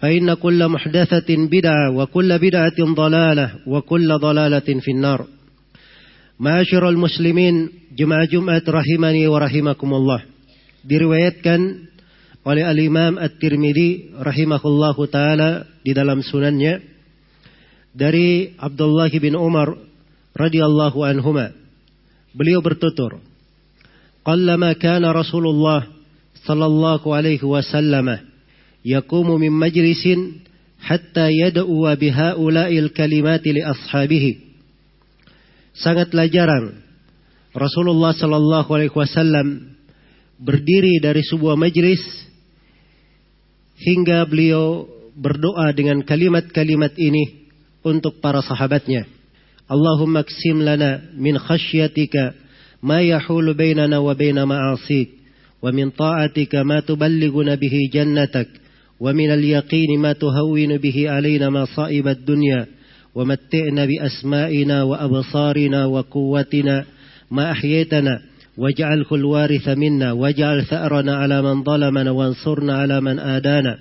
فإن كل محدثة بدعة وكل بدعة ضلالة وكل ضلالة في النار. معاشر المسلمين جمع جمعة رحمني ورحمكم الله. بروايات كان oleh الإمام الترمذي رحمه الله تعالى di dalam sunannya dari Abdullah bin Umar radhiyallahu anhuma beliau bertutur قلما كان رسول الله صلى الله عليه وسلم yaqumu min majlisin hatta yad'u bihaula'il kalimati li ashabihi. Sangatlah jarang Rasulullah sallallahu alaihi wasallam berdiri dari sebuah majlis hingga beliau berdoa dengan kalimat-kalimat ini untuk para sahabatnya. Allahumma ksim lana min khasyatika ma yahulu bainana wa baina ma'asik wa min ta'atika ma tuballighuna bihi jannatak ومن اليقين ما تهون به علينا مصائب الدنيا ومتعنا بأسمائنا وأبصارنا وقوتنا ما أحييتنا واجعله الوارث منا واجعل ثأرنا على من ظلمنا وانصرنا على من آدانا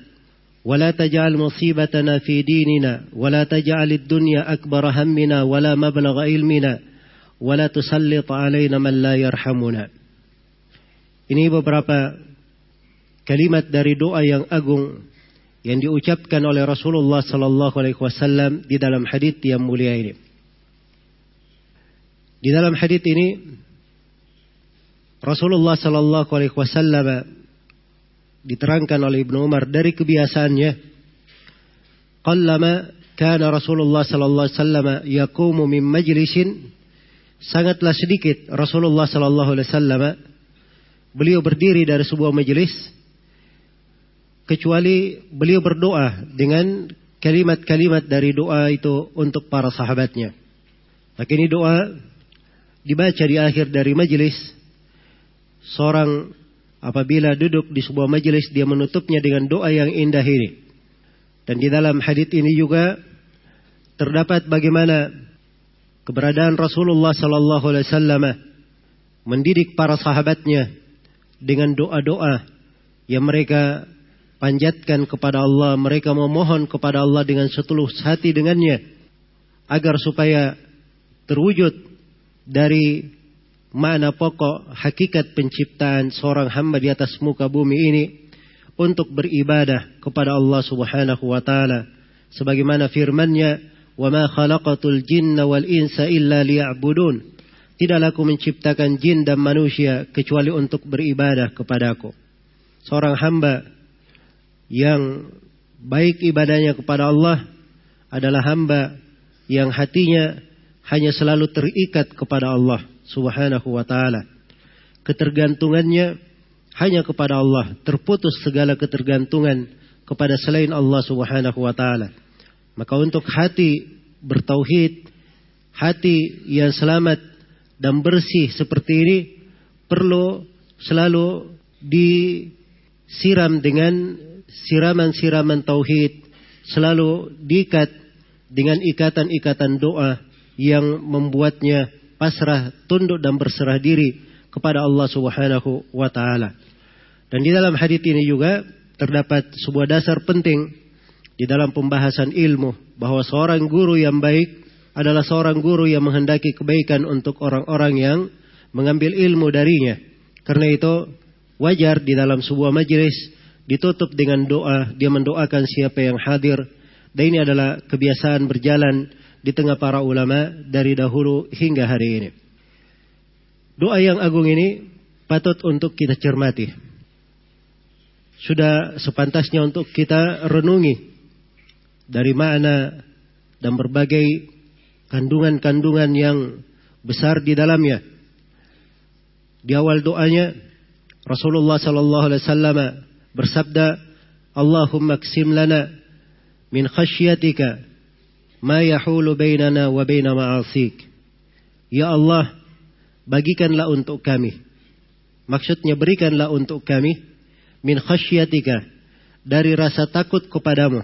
ولا تجعل مصيبتنا في ديننا ولا تجعل الدنيا أكبر همنا ولا مبلغ علمنا ولا تسلط علينا من لا يرحمنا. Ini beberapa kalimat dari doa yang agung yang diucapkan oleh Rasulullah sallallahu alaihi wasallam di dalam hadis yang mulia ini. Di dalam hadis ini Rasulullah sallallahu alaihi wasallam diterangkan oleh Ibnu Umar dari kebiasaannya qallama kana Rasulullah sallallahu alaihi wasallam yaqumu min majlisin sangatlah sedikit Rasulullah sallallahu alaihi wasallam beliau berdiri dari sebuah majelis kecuali beliau berdoa dengan kalimat-kalimat dari doa itu untuk para sahabatnya. Maka ini doa dibaca di akhir dari majelis. Seorang apabila duduk di sebuah majelis dia menutupnya dengan doa yang indah ini. Dan di dalam hadits ini juga terdapat bagaimana keberadaan Rasulullah sallallahu alaihi wasallam mendidik para sahabatnya dengan doa-doa yang mereka panjatkan kepada Allah, mereka memohon kepada Allah dengan setulus hati dengannya agar supaya terwujud dari mana pokok hakikat penciptaan seorang hamba di atas muka bumi ini untuk beribadah kepada Allah Subhanahu wa taala. Sebagaimana firman-Nya wa ma khalaqatul jinna wal insa illa liya'budun. Tidaklah aku menciptakan jin dan manusia kecuali untuk beribadah kepadaku. Seorang hamba yang baik ibadahnya kepada Allah adalah hamba yang hatinya hanya selalu terikat kepada Allah Subhanahu wa taala. Ketergantungannya hanya kepada Allah, terputus segala ketergantungan kepada selain Allah Subhanahu wa taala. Maka untuk hati bertauhid, hati yang selamat dan bersih seperti ini perlu selalu disiram dengan siraman-siraman tauhid selalu diikat dengan ikatan-ikatan doa yang membuatnya pasrah, tunduk dan berserah diri kepada Allah Subhanahu wa taala. Dan di dalam hadis ini juga terdapat sebuah dasar penting di dalam pembahasan ilmu bahwa seorang guru yang baik adalah seorang guru yang menghendaki kebaikan untuk orang-orang yang mengambil ilmu darinya. Karena itu wajar di dalam sebuah majelis ditutup dengan doa, dia mendoakan siapa yang hadir. Dan ini adalah kebiasaan berjalan di tengah para ulama dari dahulu hingga hari ini. Doa yang agung ini patut untuk kita cermati. Sudah sepantasnya untuk kita renungi dari mana dan berbagai kandungan-kandungan yang besar di dalamnya. Di awal doanya Rasulullah sallallahu alaihi wasallam bersabda, "Allahumma ksim lana min khasyatika ma yahulu bainana wa baina ma'asik." Ya Allah, bagikanlah untuk kami. Maksudnya berikanlah untuk kami min khasyatika dari rasa takut kepadamu.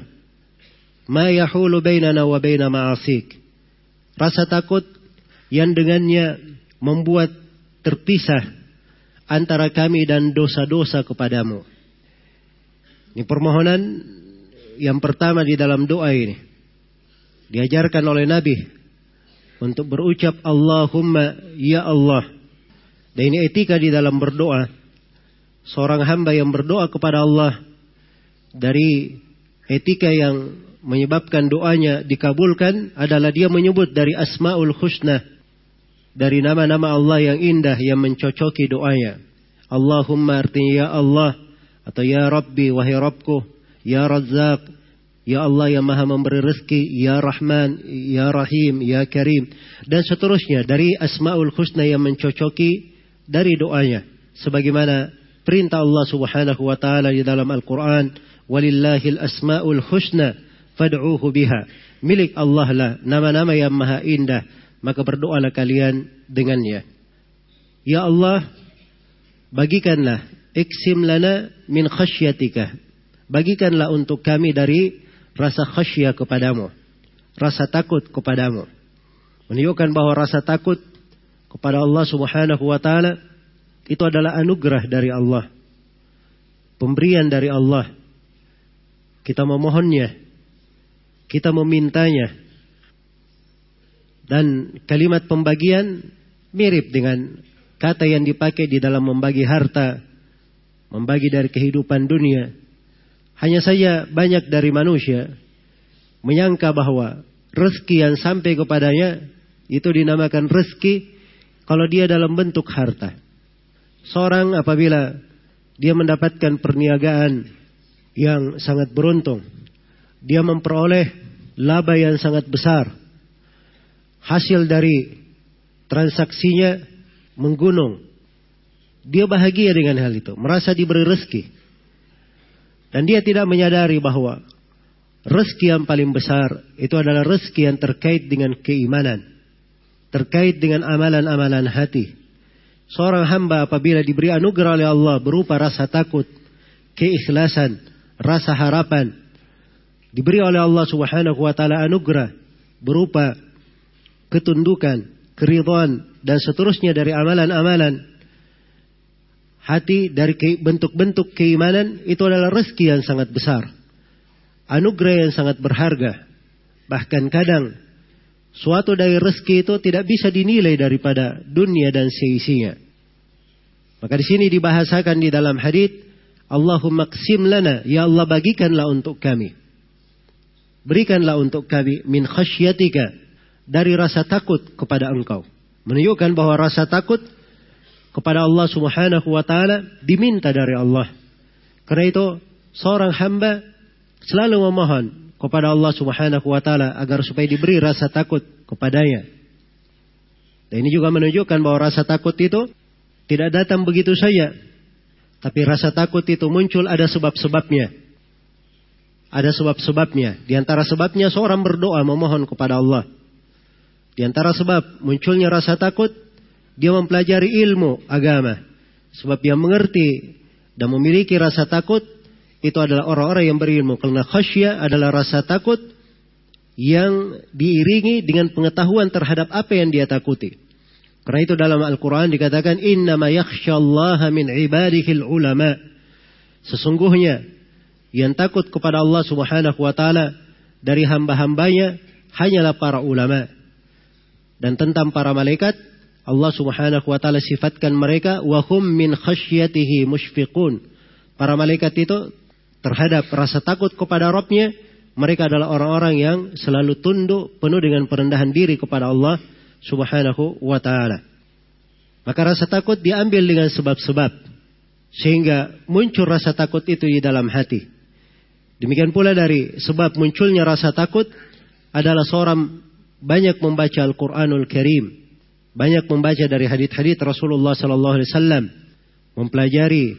Ma yahulu bainana wa baina ma'asik Rasa takut yang dengannya membuat terpisah antara kami dan dosa-dosa kepadamu. Ini permohonan yang pertama di dalam doa ini. Diajarkan oleh Nabi untuk berucap Allahumma ya Allah. Dan ini etika di dalam berdoa. Seorang hamba yang berdoa kepada Allah dari etika yang menyebabkan doanya dikabulkan adalah dia menyebut dari asmaul husna dari nama-nama Allah yang indah yang mencocoki doanya. Allahumma artinya ya Allah atau ya Rabbi wahai Rabbku, ya Razzaq, ya Allah yang Maha memberi rezeki, ya Rahman, ya Rahim, ya Karim dan seterusnya dari asmaul husna yang mencocoki dari doanya sebagaimana perintah Allah Subhanahu wa taala di dalam Al-Qur'an walillahil asmaul husna fad'uhu biha. Milik Allah lah nama-nama yang maha indah, maka berdoalah kalian dengannya. Ya Allah, bagikanlah iksim lana min khasyatika. Bagikanlah untuk kami dari rasa khasyah kepadamu. Rasa takut kepadamu. Menunjukkan bahwa rasa takut kepada Allah subhanahu wa ta'ala itu adalah anugerah dari Allah. Pemberian dari Allah. Kita memohonnya kita memintanya. Dan kalimat pembagian mirip dengan kata yang dipakai di dalam membagi harta, membagi dari kehidupan dunia. Hanya saja banyak dari manusia menyangka bahwa rezeki yang sampai kepadanya itu dinamakan rezeki kalau dia dalam bentuk harta. Seorang apabila dia mendapatkan perniagaan yang sangat beruntung, dia memperoleh laba yang sangat besar. Hasil dari transaksinya menggunung. Dia bahagia dengan hal itu, merasa diberi rezeki. Dan dia tidak menyadari bahwa rezeki yang paling besar itu adalah rezeki yang terkait dengan keimanan. Terkait dengan amalan-amalan hati. Seorang hamba apabila diberi anugerah oleh Allah berupa rasa takut, keikhlasan, rasa harapan, diberi oleh Allah Subhanahu wa taala anugerah berupa ketundukan, keridhaan dan seterusnya dari amalan-amalan hati dari bentuk-bentuk keimanan itu adalah rezeki yang sangat besar. Anugerah yang sangat berharga. Bahkan kadang suatu dari rezeki itu tidak bisa dinilai daripada dunia dan seisinya. Maka di sini dibahasakan di dalam hadis, Allahumma qsim lana, ya Allah bagikanlah untuk kami berikanlah untuk kami min khasyatika dari rasa takut kepada engkau. Menunjukkan bahwa rasa takut kepada Allah subhanahu wa ta'ala diminta dari Allah. Karena itu seorang hamba selalu memohon kepada Allah subhanahu wa ta'ala agar supaya diberi rasa takut kepadanya. Dan ini juga menunjukkan bahwa rasa takut itu tidak datang begitu saja. Tapi rasa takut itu muncul ada sebab-sebabnya. Ada sebab-sebabnya. Di antara sebabnya seorang berdoa memohon kepada Allah. Di antara sebab munculnya rasa takut, dia mempelajari ilmu agama. Sebab yang mengerti dan memiliki rasa takut, itu adalah orang-orang yang berilmu. Karena khasyah adalah rasa takut yang diiringi dengan pengetahuan terhadap apa yang dia takuti. Karena itu dalam Al-Quran dikatakan, Innama min ibadihil ulama. Sesungguhnya, yang takut kepada Allah subhanahu wa ta'ala dari hamba-hambanya hanyalah para ulama. Dan tentang para malaikat, Allah subhanahu wa ta'ala sifatkan mereka, Wahum min khasyatihi mushfiqun. Para malaikat itu terhadap rasa takut kepada Rabbnya, mereka adalah orang-orang yang selalu tunduk penuh dengan perendahan diri kepada Allah Subhanahu wa taala. Maka rasa takut diambil dengan sebab-sebab sehingga muncul rasa takut itu di dalam hati. Demikian pula dari sebab munculnya rasa takut adalah seorang banyak membaca Al-Qur'anul Karim, banyak membaca dari hadis-hadis Rasulullah sallallahu alaihi wasallam, mempelajari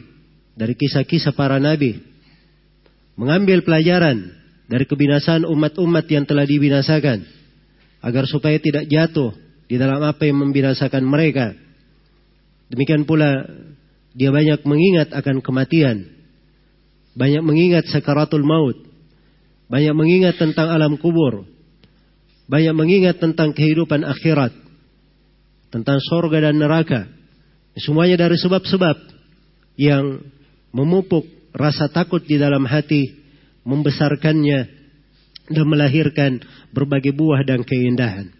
dari kisah-kisah para nabi, mengambil pelajaran dari kebinasaan umat-umat yang telah dibinasakan agar supaya tidak jatuh di dalam apa yang membinasakan mereka. Demikian pula dia banyak mengingat akan kematian, banyak mengingat sakaratul maut, banyak mengingat tentang alam kubur, banyak mengingat tentang kehidupan akhirat, tentang sorga dan neraka. Semuanya dari sebab-sebab yang memupuk rasa takut di dalam hati membesarkannya dan melahirkan berbagai buah dan keindahan.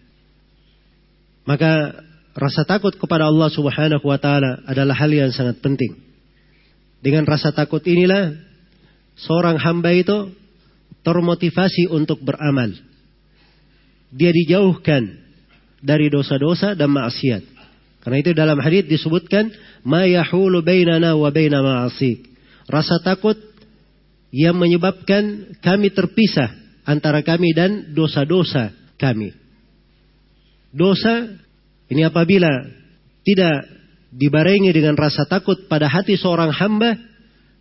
Maka rasa takut kepada Allah Subhanahu wa taala adalah hal yang sangat penting. Dengan rasa takut inilah seorang hamba itu termotivasi untuk beramal. Dia dijauhkan dari dosa-dosa dan maksiat. Karena itu dalam hadis disebutkan ma yahulu bainana wa baina ma'asik. Rasa takut yang menyebabkan kami terpisah antara kami dan dosa-dosa kami. Dosa ini apabila tidak dibarengi dengan rasa takut pada hati seorang hamba,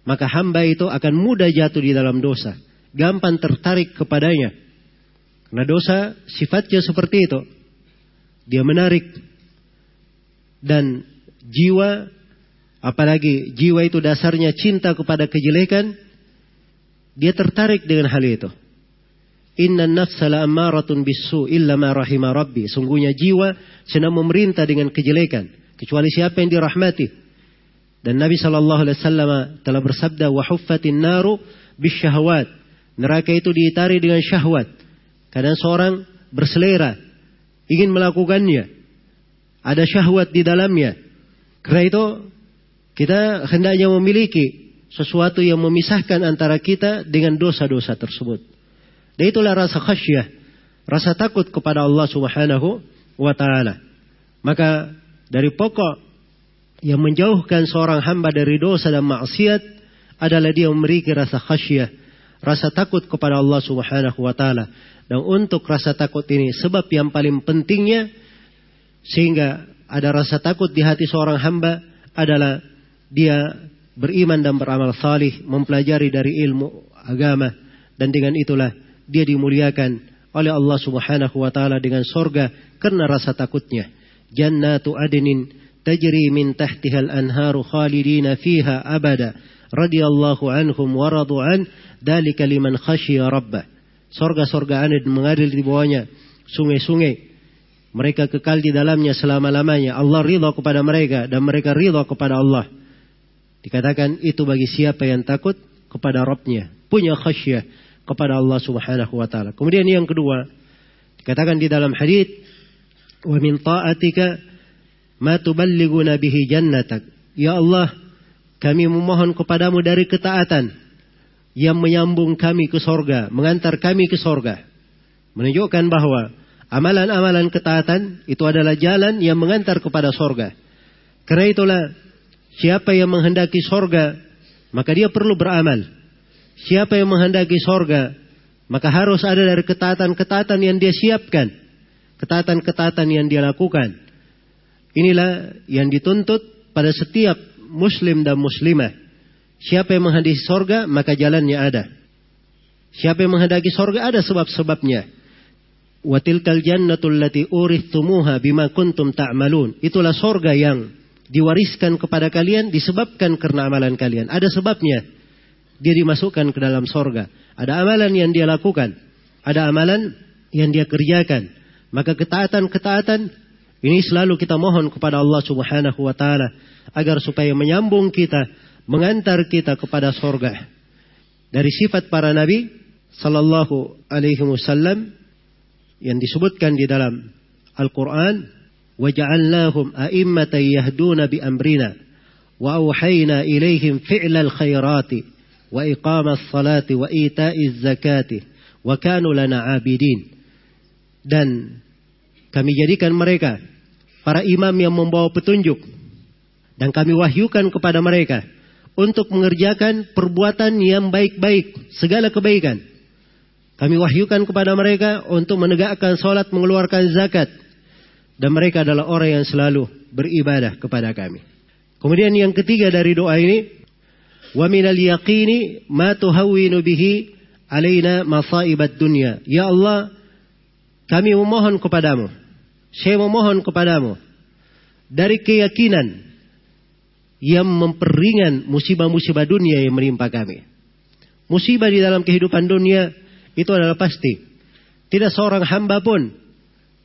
maka hamba itu akan mudah jatuh di dalam dosa, gampang tertarik kepadanya. Karena dosa sifatnya seperti itu. Dia menarik dan jiwa apalagi jiwa itu dasarnya cinta kepada kejelekan dia tertarik dengan hal itu. Inna nafsa la ammaratun bisu illa ma rahima rabbi. Sungguhnya jiwa senang memerintah dengan kejelekan. Kecuali siapa yang dirahmati. Dan Nabi SAW telah bersabda, wa huffatin naru bisyahwat. Neraka itu diitari dengan syahwat. Kadang seorang berselera, ingin melakukannya. Ada syahwat di dalamnya. Karena itu, kita hendaknya memiliki sesuatu yang memisahkan antara kita dengan dosa-dosa tersebut. Dan itulah rasa khasyah, rasa takut kepada Allah Subhanahu wa taala. Maka dari pokok yang menjauhkan seorang hamba dari dosa dan maksiat adalah dia memiliki rasa khasyah, rasa takut kepada Allah Subhanahu wa taala. Dan untuk rasa takut ini sebab yang paling pentingnya sehingga ada rasa takut di hati seorang hamba adalah dia beriman dan beramal salih, mempelajari dari ilmu agama dan dengan itulah dia dimuliakan oleh Allah Subhanahu wa taala dengan sorga karena rasa takutnya. Jannatu adnin tajri min tahtiha al-anharu khalidina fiha abada. Radiyallahu anhum wa radu an dalika liman khasyiya rabbah. Sorga-sorga adin mengalir di bawahnya sungai-sungai. Mereka kekal di dalamnya selama-lamanya. Allah ridha kepada mereka dan mereka ridha kepada Allah. Dikatakan itu bagi siapa yang takut kepada Rabbnya. Punya khasyah kepada Allah subhanahu wa ta'ala. Kemudian yang kedua. Dikatakan di dalam hadith. Wa min ta'atika ma tuballiguna bihi jannatak. Ya Allah, kami memohon kepadamu dari ketaatan yang menyambung kami ke sorga, mengantar kami ke sorga. Menunjukkan bahwa amalan-amalan ketaatan itu adalah jalan yang mengantar kepada sorga. Karena itulah Siapa yang menghendaki sorga, maka dia perlu beramal. Siapa yang menghendaki sorga, maka harus ada dari ketaatan-ketaatan yang dia siapkan. Ketaatan-ketaatan yang dia lakukan. Inilah yang dituntut pada setiap muslim dan muslimah. Siapa yang menghendaki sorga, maka jalannya ada. Siapa yang menghendaki sorga, ada sebab-sebabnya. Watilkal jannatul lati urithumuha bima kuntum ta'malun. Itulah sorga yang diwariskan kepada kalian disebabkan karena amalan kalian. Ada sebabnya. Dia dimasukkan ke dalam sorga. Ada amalan yang dia lakukan. Ada amalan yang dia kerjakan. Maka ketaatan-ketaatan ini selalu kita mohon kepada Allah Subhanahu wa taala agar supaya menyambung kita, mengantar kita kepada sorga. Dari sifat para nabi sallallahu alaihi wasallam yang disebutkan di dalam Al-Qur'an wa ja'alnahum a'immatan yahduna bi amrina wa auhayna ilaihim fi'lal khairati wa iqamas salati wa ita'iz zakati wa kanu lana abidin dan kami jadikan mereka para imam yang membawa petunjuk dan kami wahyukan kepada mereka untuk mengerjakan perbuatan yang baik-baik, segala kebaikan. Kami wahyukan kepada mereka untuk menegakkan sholat, mengeluarkan zakat. Dan mereka adalah orang yang selalu beribadah kepada kami. Kemudian yang ketiga dari doa ini. Minal yaqini ma tuhawwinu bihi alaina masaibat dunya. Ya Allah, kami memohon kepadamu. Saya memohon kepadamu. Dari keyakinan yang memperingan musibah-musibah dunia yang menimpa kami. Musibah di dalam kehidupan dunia itu adalah pasti. Tidak seorang hamba pun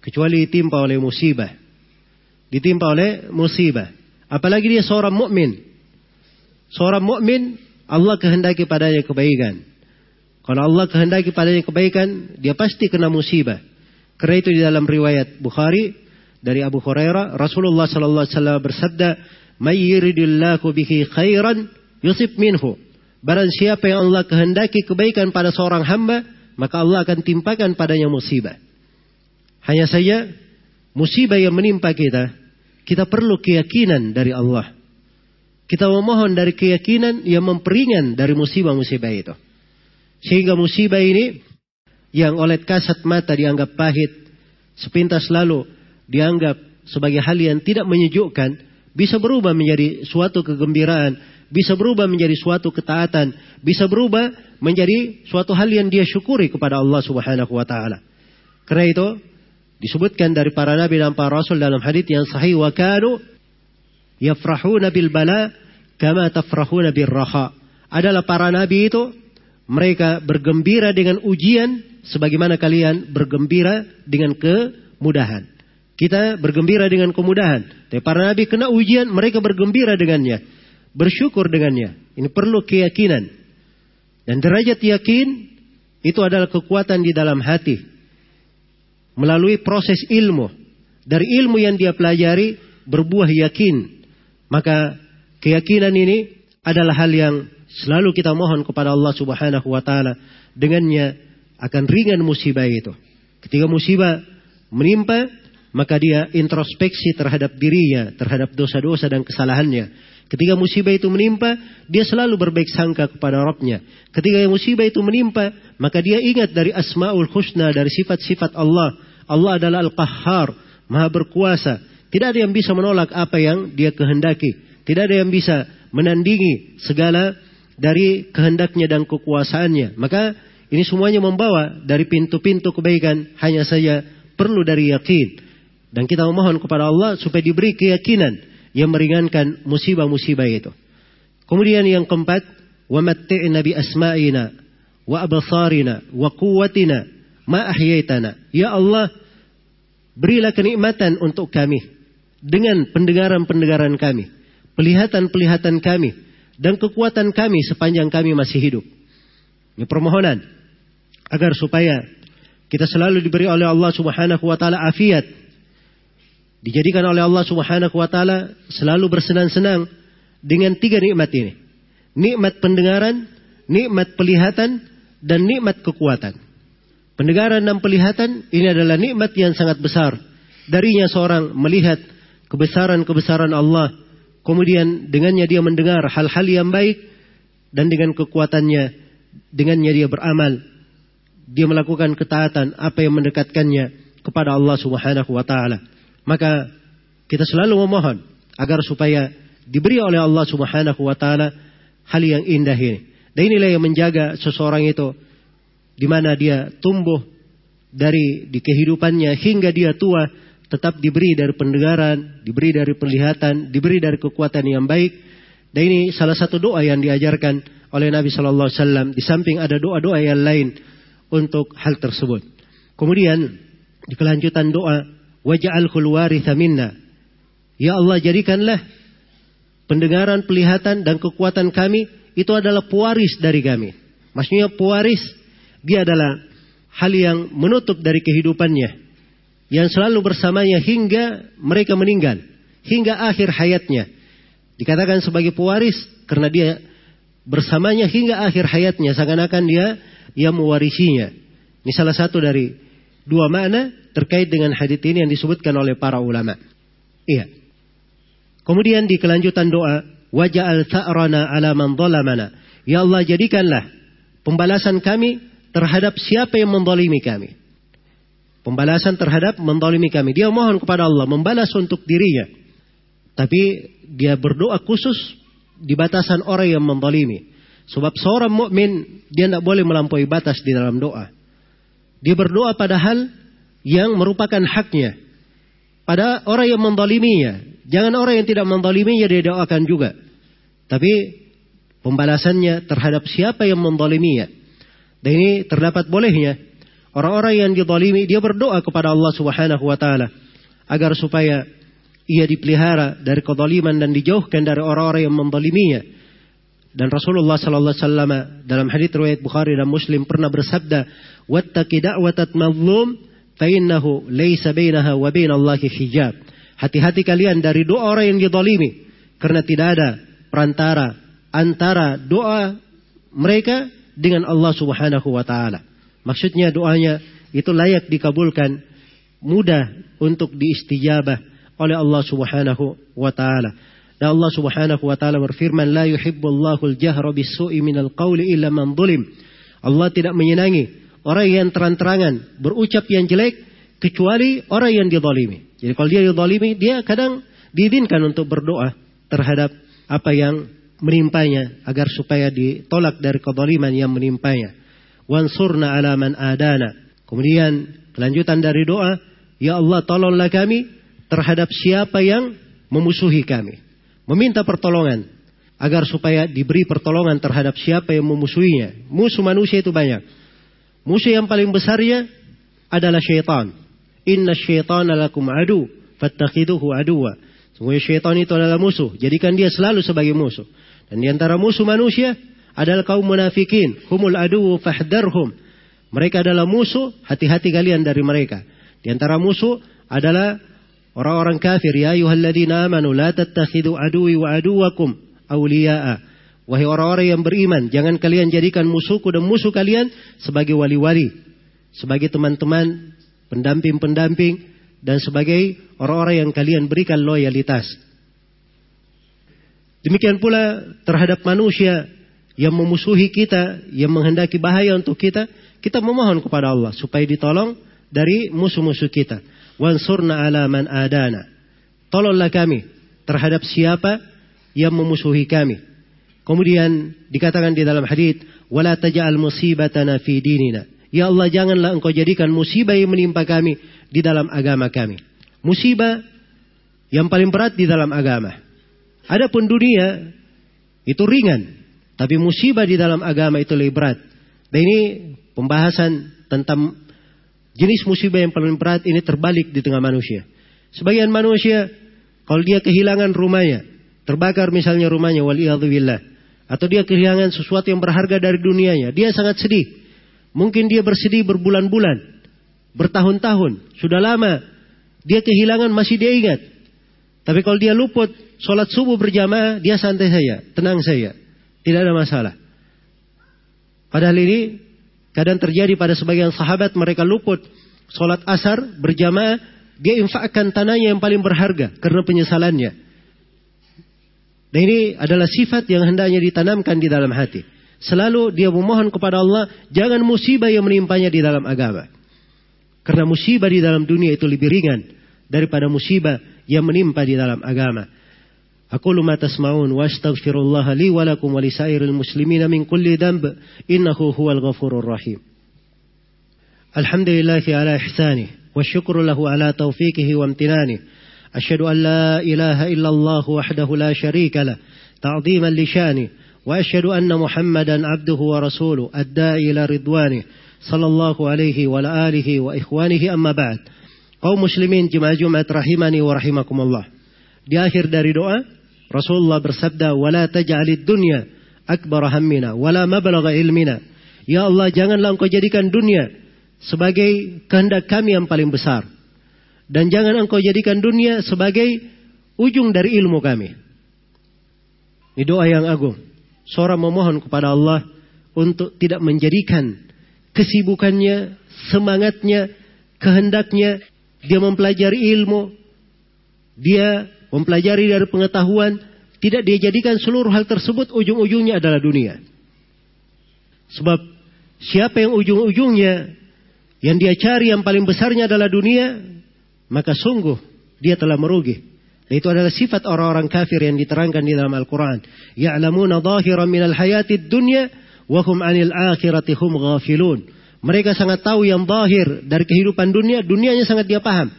kecuali ditimpa oleh musibah. Ditimpa oleh musibah. Apalagi dia seorang mukmin. Seorang mukmin Allah kehendaki padanya kebaikan. Kalau Allah kehendaki padanya kebaikan, dia pasti kena musibah. Karena itu di dalam riwayat Bukhari dari Abu Hurairah, Rasulullah sallallahu alaihi wasallam bersabda, "May yuridillahu bihi khairan yusib minhu." Barang siapa yang Allah kehendaki kebaikan pada seorang hamba, maka Allah akan timpakan padanya musibah. Hanya saja musibah yang menimpa kita, kita perlu keyakinan dari Allah. Kita memohon dari keyakinan yang memperingan dari musibah-musibah itu. Sehingga musibah ini yang oleh kasat mata dianggap pahit, sepintas lalu dianggap sebagai hal yang tidak menyejukkan, bisa berubah menjadi suatu kegembiraan, bisa berubah menjadi suatu ketaatan, bisa berubah menjadi suatu hal yang dia syukuri kepada Allah Subhanahu wa taala. Karena itu disebutkan dari para nabi dan para rasul dalam hadis yang sahih wa kanu yafrahuna bil bala kama tafrahuna bir raha. Adalah para nabi itu mereka bergembira dengan ujian sebagaimana kalian bergembira dengan kemudahan. Kita bergembira dengan kemudahan. Tapi para nabi kena ujian, mereka bergembira dengannya bersyukur dengannya. Ini perlu keyakinan. Dan derajat yakin itu adalah kekuatan di dalam hati. Melalui proses ilmu. Dari ilmu yang dia pelajari berbuah yakin. Maka keyakinan ini adalah hal yang selalu kita mohon kepada Allah Subhanahu wa taala. Dengannya akan ringan musibah itu. Ketika musibah menimpa, maka dia introspeksi terhadap dirinya, terhadap dosa-dosa dan kesalahannya Ketika musibah itu menimpa, dia selalu berbaik sangka kepada Rabbnya. Ketika musibah itu menimpa, maka dia ingat dari asma'ul husna, dari sifat-sifat Allah. Allah adalah Al-Qahhar, maha berkuasa. Tidak ada yang bisa menolak apa yang dia kehendaki. Tidak ada yang bisa menandingi segala dari kehendaknya dan kekuasaannya. Maka ini semuanya membawa dari pintu-pintu kebaikan hanya saja perlu dari yakin. Dan kita memohon kepada Allah supaya diberi keyakinan yang meringankan musibah-musibah itu. Kemudian yang keempat, wa absarina wa quwwatina ma ahyaitana. Ya Allah, berilah kenikmatan untuk kami dengan pendengaran-pendengaran kami, pelihatan-pelihatan kami dan kekuatan kami sepanjang kami masih hidup. Ini permohonan agar supaya kita selalu diberi oleh Allah Subhanahu wa taala afiat dijadikan oleh Allah Subhanahu wa taala selalu bersenang-senang dengan tiga nikmat ini. Nikmat pendengaran, nikmat pelihatan, dan nikmat kekuatan. Pendengaran dan pelihatan ini adalah nikmat yang sangat besar. Darinya seorang melihat kebesaran-kebesaran Allah, kemudian dengannya dia mendengar hal-hal yang baik dan dengan kekuatannya dengannya dia beramal. Dia melakukan ketaatan apa yang mendekatkannya kepada Allah Subhanahu wa taala. Maka kita selalu memohon agar supaya diberi oleh Allah Subhanahu wa taala hal yang indah ini. Dan inilah yang menjaga seseorang itu di mana dia tumbuh dari di kehidupannya hingga dia tua tetap diberi dari pendengaran, diberi dari penglihatan, diberi dari kekuatan yang baik. Dan ini salah satu doa yang diajarkan oleh Nabi Shallallahu Alaihi Wasallam. Di samping ada doa-doa yang lain untuk hal tersebut. Kemudian di kelanjutan doa, waj'alhul waritha minna. Ya Allah jadikanlah pendengaran, pelihatan dan kekuatan kami itu adalah pewaris dari kami. Maksudnya pewaris dia adalah hal yang menutup dari kehidupannya yang selalu bersamanya hingga mereka meninggal, hingga akhir hayatnya. Dikatakan sebagai pewaris karena dia bersamanya hingga akhir hayatnya seakan-akan dia yang mewarisinya. Ini salah satu dari dua makna terkait dengan hadits ini yang disebutkan oleh para ulama. Iya. Kemudian di kelanjutan doa, waja'al ta'rana ala man. Ya Allah jadikanlah pembalasan kami terhadap siapa yang mendolimi kami. Pembalasan terhadap mendolimi kami. Dia mohon kepada Allah membalas untuk dirinya. Tapi dia berdoa khusus di batasan orang yang mendolimi. Sebab seorang mukmin dia tidak boleh melampaui batas di dalam doa. Dia berdoa pada hal yang merupakan haknya. Pada orang yang mendoliminya. Jangan orang yang tidak mendoliminya dia doakan juga. Tapi pembalasannya terhadap siapa yang mendoliminya. Dan ini terdapat bolehnya orang-orang yang didolimi dia berdoa kepada Allah Subhanahu wa taala agar supaya ia dipelihara dari kedoliman dan dijauhkan dari orang-orang yang mendoliminya. Dan Rasulullah sallallahu alaihi wasallam dalam hadis riwayat Bukhari dan Muslim pernah bersabda, "Wattaqi da'watat mazlum fa innahu laysa bainaha wa bainallahi hijab." Hati-hati kalian dari doa orang yang didolimi karena tidak ada perantara antara doa mereka dengan Allah Subhanahu wa taala. Maksudnya doanya itu layak dikabulkan, mudah untuk diistijabah oleh Allah Subhanahu wa taala. Dan Allah Subhanahu wa taala berfirman, "La yuhibbullahu al-jahra bis-su'i minal qawli illa man dhulim." Allah tidak menyenangi orang yang terang-terangan berucap yang jelek kecuali orang yang dizalimi. Jadi kalau dia dizalimi, dia kadang diizinkan untuk berdoa terhadap apa yang menimpanya agar supaya ditolak dari kezaliman yang menimpanya. Wansurna ala man adana. Kemudian kelanjutan dari doa, ya Allah tolonglah kami terhadap siapa yang memusuhi kami meminta pertolongan agar supaya diberi pertolongan terhadap siapa yang memusuhinya. Musuh manusia itu banyak. Musuh yang paling besarnya adalah syaitan. Inna syaitan lakum adu, fattakhiduhu aduwa. Sungguh syaitan itu adalah musuh. Jadikan dia selalu sebagai musuh. Dan di antara musuh manusia adalah kaum munafikin. Humul adu fahdarhum. Mereka adalah musuh, hati-hati kalian dari mereka. Di antara musuh adalah Orang-orang kafir, ya ayuhalladzina amanu la tattakhidu aduwi wa aduwakum awliya'a. Wahai orang-orang yang beriman, jangan kalian jadikan musuhku dan musuh kalian sebagai wali-wali, sebagai teman-teman, pendamping-pendamping, dan sebagai orang-orang yang kalian berikan loyalitas. Demikian pula terhadap manusia yang memusuhi kita, yang menghendaki bahaya untuk kita, kita memohon kepada Allah supaya ditolong dari musuh-musuh kita wansurna ala man adana. Tolonglah kami terhadap siapa yang memusuhi kami. Kemudian dikatakan di dalam hadis, "Wala taj'al musibatana fi dinina." Ya Allah, janganlah Engkau jadikan musibah yang menimpa kami di dalam agama kami. Musibah yang paling berat di dalam agama. Adapun dunia itu ringan, tapi musibah di dalam agama itu lebih berat. Dan ini pembahasan tentang Jenis musibah yang paling berat ini terbalik di tengah manusia. Sebagian manusia, kalau dia kehilangan rumahnya, terbakar misalnya rumahnya, waliyadzubillah. Atau dia kehilangan sesuatu yang berharga dari dunianya, dia sangat sedih. Mungkin dia bersedih berbulan-bulan, bertahun-tahun, sudah lama. Dia kehilangan masih dia ingat. Tapi kalau dia luput, sholat subuh berjamaah, dia santai saja, tenang saja. Tidak ada masalah. Padahal ini Kadang terjadi pada sebagian sahabat mereka luput sholat asar berjamaah, dia infakkan tanahnya yang paling berharga karena penyesalannya. Dan ini adalah sifat yang hendaknya ditanamkan di dalam hati. Selalu dia memohon kepada Allah, jangan musibah yang menimpanya di dalam agama. Karena musibah di dalam dunia itu lebih ringan daripada musibah yang menimpa di dalam agama. أقول ما تسمعون وأستغفر الله لي ولكم ولسائر المسلمين من كل ذنب إنه هو الغفور الرحيم الحمد لله على إحسانه والشكر له على توفيقه وامتنانه أشهد أن لا إله إلا الله وحده لا شريك له تعظيما لشانه وأشهد أن محمدا عبده ورسوله الداعي إلى رضوانه alaihi wa alihi wa ikhwanihi amma ba'd. Kaum muslimin jemaah Jumat rahimani wa rahimakumullah. Di akhir dari doa, Rasulullah bersabda, "Wala taj'alid dunya akbar hammina wala mablagha ilmina." Ya Allah, janganlah Engkau jadikan dunia sebagai kehendak kami yang paling besar. Dan jangan Engkau jadikan dunia sebagai ujung dari ilmu kami. Ini doa yang agung. Seorang memohon kepada Allah untuk tidak menjadikan kesibukannya, semangatnya, kehendaknya dia mempelajari ilmu, dia mempelajari dari pengetahuan, tidak dia jadikan seluruh hal tersebut ujung-ujungnya adalah dunia. Sebab siapa yang ujung-ujungnya yang dia cari yang paling besarnya adalah dunia, maka sungguh dia telah merugi. Dan itu adalah sifat orang-orang kafir yang diterangkan di dalam Al-Quran. Ya'lamuna zahiran minal hayatid dunya, wahum anil akhirati hum ghafilun. Mereka sangat tahu yang zahir dari kehidupan dunia, dunianya sangat dia paham.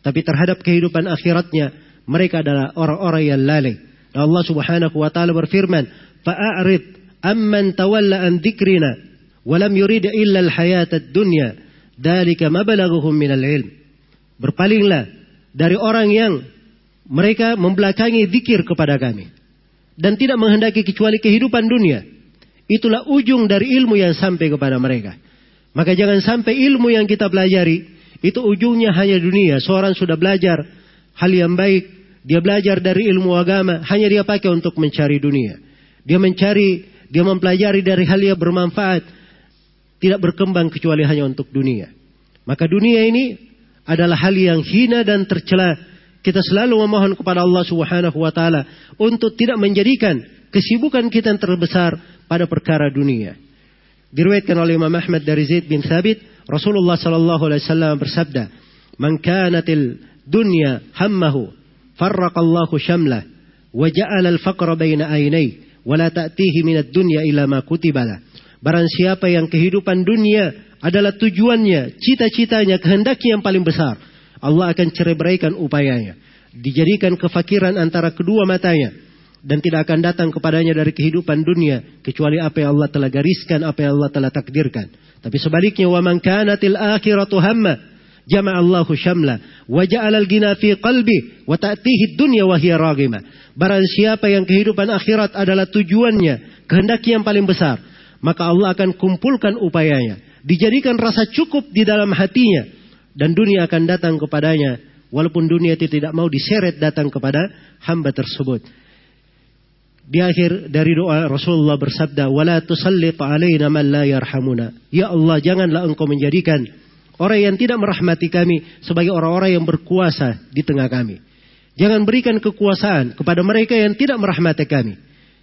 Tapi terhadap kehidupan akhiratnya, mereka adalah orang-orang yang lalai. Dan Allah Subhanahu wa taala berfirman, "Fa'arid amman tawalla an dzikrina wa lam yurid illa al-hayata ad-dunya, dzalika mablaghuhum min al-ilm." Berpalinglah dari orang yang mereka membelakangi zikir kepada kami dan tidak menghendaki kecuali kehidupan dunia. Itulah ujung dari ilmu yang sampai kepada mereka. Maka jangan sampai ilmu yang kita pelajari itu ujungnya hanya dunia. Seorang sudah belajar hal yang baik, dia belajar dari ilmu agama, hanya dia pakai untuk mencari dunia. Dia mencari, dia mempelajari dari hal yang bermanfaat, tidak berkembang kecuali hanya untuk dunia. Maka dunia ini adalah hal yang hina dan tercela. Kita selalu memohon kepada Allah Subhanahu wa taala untuk tidak menjadikan kesibukan kita yang terbesar pada perkara dunia. Diriwayatkan oleh Imam Ahmad dari Zaid bin Thabit, Rasulullah sallallahu alaihi wasallam bersabda, "Man kanatil dunya hammahu, farraqallahu syamlah, wa ja'ala al-faqra baina aynai, wa la ta'tihi minad dunya illa ma kutibala." Barang siapa yang kehidupan dunia adalah tujuannya, cita-citanya, kehendaknya yang paling besar, Allah akan cerai beraikan upayanya. Dijadikan kefakiran antara kedua matanya dan tidak akan datang kepadanya dari kehidupan dunia kecuali apa yang Allah telah gariskan, apa yang Allah telah takdirkan. Tapi sebaliknya wa man kanatil hamma jama'a Allahu syamla wa ja'ala al-ghina fi qalbi wa ta'tihi dunya wa hiya. Barang siapa yang kehidupan akhirat adalah tujuannya, kehendak yang paling besar, maka Allah akan kumpulkan upayanya, dijadikan rasa cukup di dalam hatinya dan dunia akan datang kepadanya walaupun dunia itu tidak mau diseret datang kepada hamba tersebut. Di akhir dari doa Rasulullah bersabda, "Wala tusallit alaina man la yarhamuna." Ya Allah, janganlah Engkau menjadikan orang yang tidak merahmati kami sebagai orang-orang yang berkuasa di tengah kami. Jangan berikan kekuasaan kepada mereka yang tidak merahmati kami.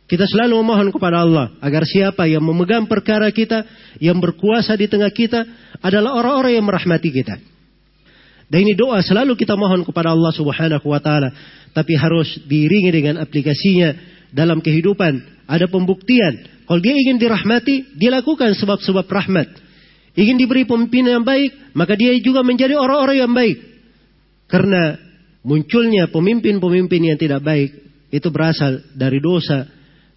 Kita selalu memohon kepada Allah agar siapa yang memegang perkara kita, yang berkuasa di tengah kita adalah orang-orang yang merahmati kita. Dan ini doa selalu kita mohon kepada Allah Subhanahu wa taala, tapi harus diiringi dengan aplikasinya dalam kehidupan, ada pembuktian. Kalau dia ingin dirahmati, dia lakukan sebab-sebab rahmat Ingin diberi pemimpin yang baik, maka dia juga menjadi orang-orang yang baik. Karena munculnya pemimpin-pemimpin yang tidak baik, itu berasal dari dosa,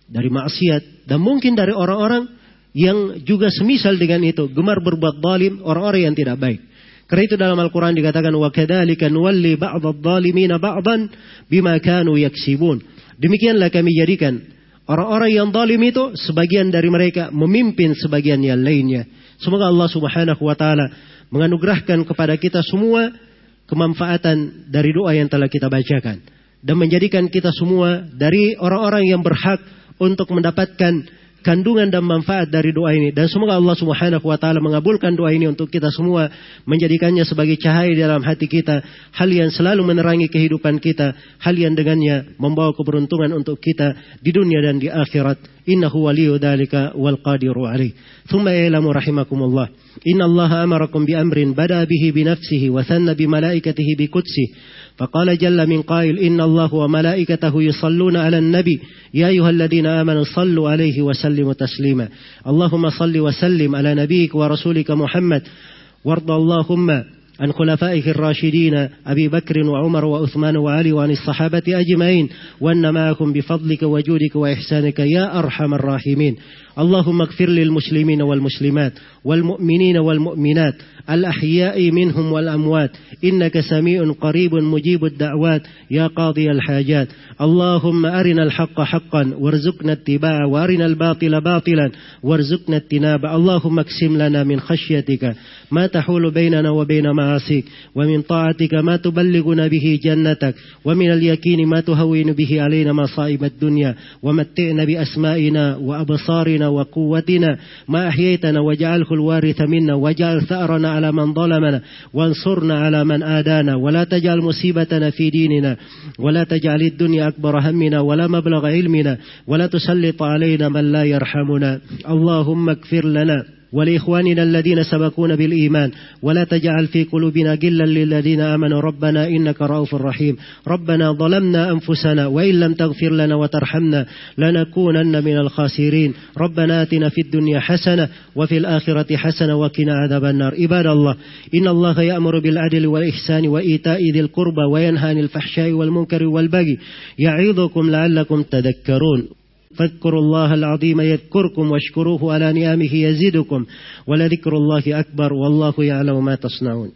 dari maksiat, dan mungkin dari orang-orang yang juga semisal dengan itu, gemar berbuat zalim, orang-orang yang tidak baik. Karena itu dalam Al-Quran dikatakan, وَكَذَلِكَ نُوَلِّ بَعْضَ الظَّالِمِينَ بَعْضًا بِمَا كَانُوا يَكْسِبُونَ Demikianlah kami jadikan orang-orang yang zalim itu sebagian dari mereka memimpin sebagian yang lainnya. Semoga Allah Subhanahu wa taala menganugerahkan kepada kita semua kemanfaatan dari doa yang telah kita bacakan dan menjadikan kita semua dari orang-orang yang berhak untuk mendapatkan kandungan dan manfaat dari doa ini dan semoga Allah Subhanahu wa taala mengabulkan doa ini untuk kita semua menjadikannya sebagai cahaya dalam hati kita hal yang selalu menerangi kehidupan kita hal yang dengannya membawa keberuntungan untuk kita di dunia dan di akhirat innahu waliyyu dzalika wal qadiru alaih thumma ilamu rahimakumullah inna Allah amarakum bi amrin bada bihi bi nafsihi wa thanna bi malaikatihi bi qudsihi فقال جل من قائل إن الله وملائكته يصلون على النبي يا أيها الذين آمنوا صلوا عليه وسلموا تسليما اللهم صل وسلم على نبيك ورسولك محمد. وارض اللهم عن خلفائه الراشدين أبي بكر وعمر وعثمان وعلي وعن الصحابة أجمعين. وأن معكم بفضلك وجودك وإحسانك يا أرحم الراحمين. اللهم اغفر للمسلمين والمسلمات والمؤمنين والمؤمنات الأحياء منهم والأموات إنك سميع قريب مجيب الدعوات يا قاضي الحاجات اللهم أرنا الحق حقا وارزقنا اتباعه وأرنا الباطل باطلا وارزقنا اجتنابه اللهم اقسم لنا من خشيتك ما تحول بيننا وبين معاصيك ومن طاعتك ما تبلغنا به جنتك ومن اليقين ما تهون به علينا مصائب الدنيا ومتعنا بأسمائنا وأبصارنا وقوتنا. ما أحييتنا واجعله الوارث منا واجعل ثأرنا على من ظلمنا وانصرنا على من آدانا. ولا تجعل مصيبتنا في ديننا ولا تجعل الدنيا أكبر همنا ولا مبلغ علمنا ولا تسلط علينا من لا يرحمنا. اللهم اغفر لنا. ولإخواننا الذين سبقونا بالإيمان ولا تجعل في قلوبنا غلا للذين آمنوا. ربنا إنك رؤوف رحيم. ربنا ظلمنا أنفسنا وإن لم تغفر لنا وترحمنا لنكونن من الخاسرين. ربنا آتنا في الدنيا حسنة وفي الآخرة حسنة وقنا عذاب النار. عباد الله إن الله يأمر بالعدل والإحسان وإيتاء ذي القربى وينهى عن الفحشاء والمنكر والبغي. يعظكم لعلكم تذكرون. فاذكروا الله العظيم يذكركم واشكروه على نعمه يزدكم ولذكر الله أكبر والله يعلم ما تصنعون